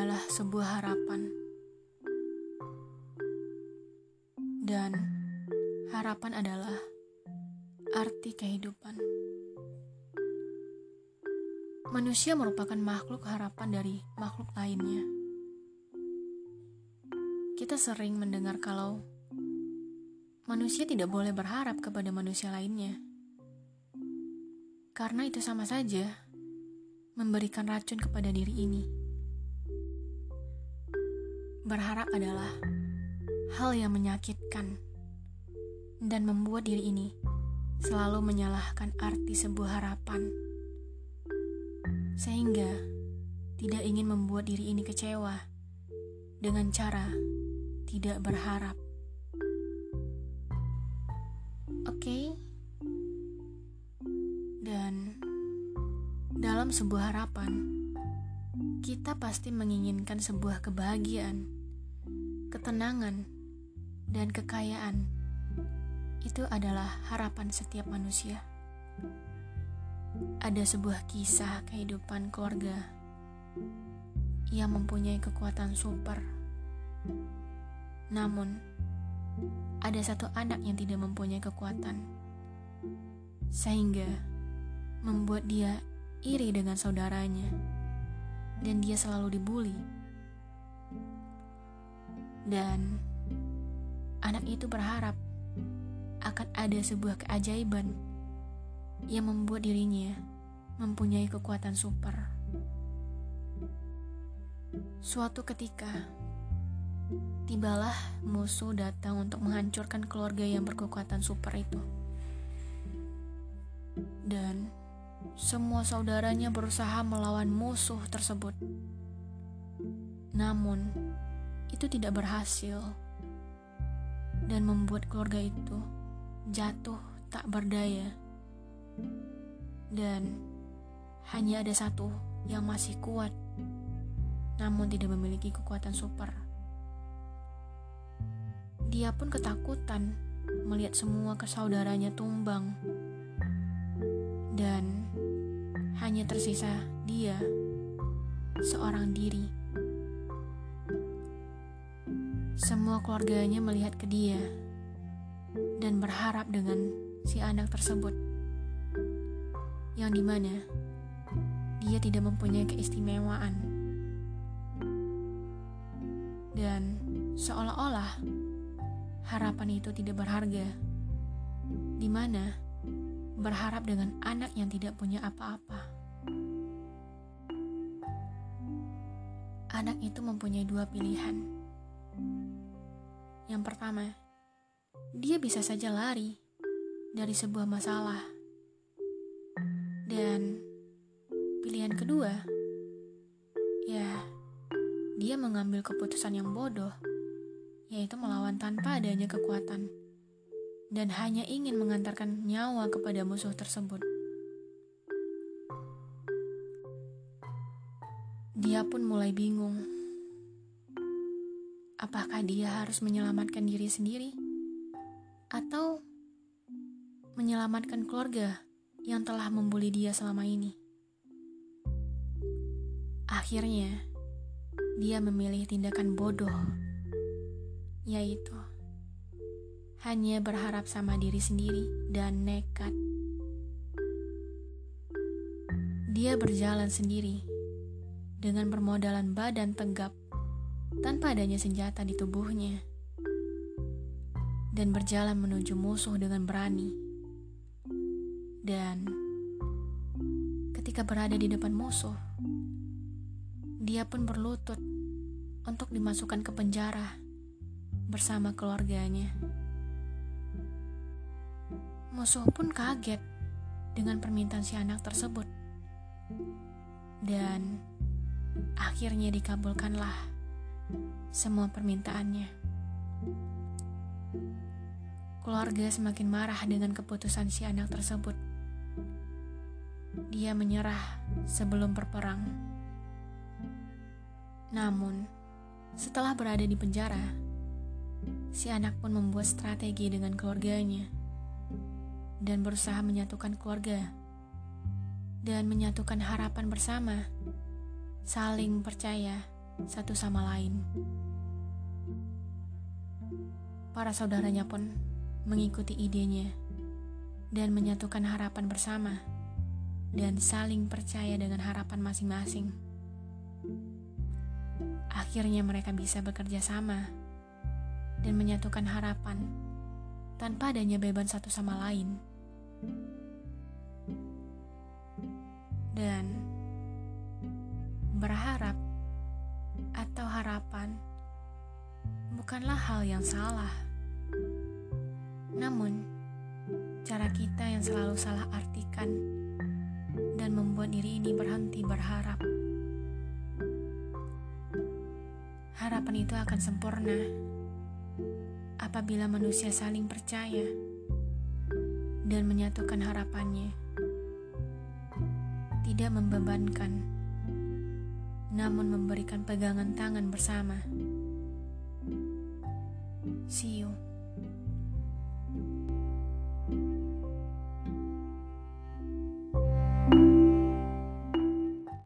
adalah sebuah harapan, dan harapan adalah arti kehidupan. Manusia merupakan makhluk harapan dari makhluk lainnya. Kita sering mendengar kalau manusia tidak boleh berharap kepada manusia lainnya, karena itu sama saja memberikan racun kepada diri ini. Berharap adalah hal yang menyakitkan dan membuat diri ini selalu menyalahkan arti sebuah harapan sehingga tidak ingin membuat diri ini kecewa dengan cara tidak berharap. Oke, okay? dan dalam sebuah harapan, kita pasti menginginkan sebuah kebahagiaan, ketenangan, dan kekayaan. Itu adalah harapan setiap manusia ada sebuah kisah kehidupan keluarga yang mempunyai kekuatan super. Namun, ada satu anak yang tidak mempunyai kekuatan, sehingga membuat dia iri dengan saudaranya, dan dia selalu dibully. Dan anak itu berharap akan ada sebuah keajaiban yang membuat dirinya mempunyai kekuatan super. Suatu ketika, tibalah musuh datang untuk menghancurkan keluarga yang berkekuatan super itu. Dan semua saudaranya berusaha melawan musuh tersebut. Namun, itu tidak berhasil dan membuat keluarga itu jatuh tak berdaya dan hanya ada satu yang masih kuat, namun tidak memiliki kekuatan super. Dia pun ketakutan melihat semua kesaudaranya tumbang, dan hanya tersisa dia seorang diri. Semua keluarganya melihat ke dia dan berharap dengan si anak tersebut yang di mana dia tidak mempunyai keistimewaan dan seolah-olah harapan itu tidak berharga di mana berharap dengan anak yang tidak punya apa-apa anak itu mempunyai dua pilihan yang pertama dia bisa saja lari dari sebuah masalah dan pilihan kedua, ya, dia mengambil keputusan yang bodoh, yaitu melawan tanpa adanya kekuatan, dan hanya ingin mengantarkan nyawa kepada musuh tersebut. Dia pun mulai bingung. Apakah dia harus menyelamatkan diri sendiri atau menyelamatkan keluarga yang telah membuli dia selama ini. Akhirnya, dia memilih tindakan bodoh, yaitu hanya berharap sama diri sendiri dan nekat. Dia berjalan sendiri dengan permodalan badan tegap tanpa adanya senjata di tubuhnya dan berjalan menuju musuh dengan berani. Dan ketika berada di depan musuh, dia pun berlutut untuk dimasukkan ke penjara bersama keluarganya. Musuh pun kaget dengan permintaan si anak tersebut. Dan akhirnya dikabulkanlah semua permintaannya. Keluarga semakin marah dengan keputusan si anak tersebut dia menyerah sebelum berperang. Namun, setelah berada di penjara, si anak pun membuat strategi dengan keluarganya dan berusaha menyatukan keluarga dan menyatukan harapan bersama, saling percaya satu sama lain. Para saudaranya pun mengikuti idenya dan menyatukan harapan bersama dan saling percaya dengan harapan masing-masing. Akhirnya mereka bisa bekerja sama dan menyatukan harapan tanpa adanya beban satu sama lain. Dan harapan bukanlah hal yang salah. Namun, cara kita yang selalu salah artikan dan membuat diri ini berhenti berharap. Harapan itu akan sempurna apabila manusia saling percaya dan menyatukan harapannya. Tidak membebankan, namun memberikan pegangan tangan bersama. See you.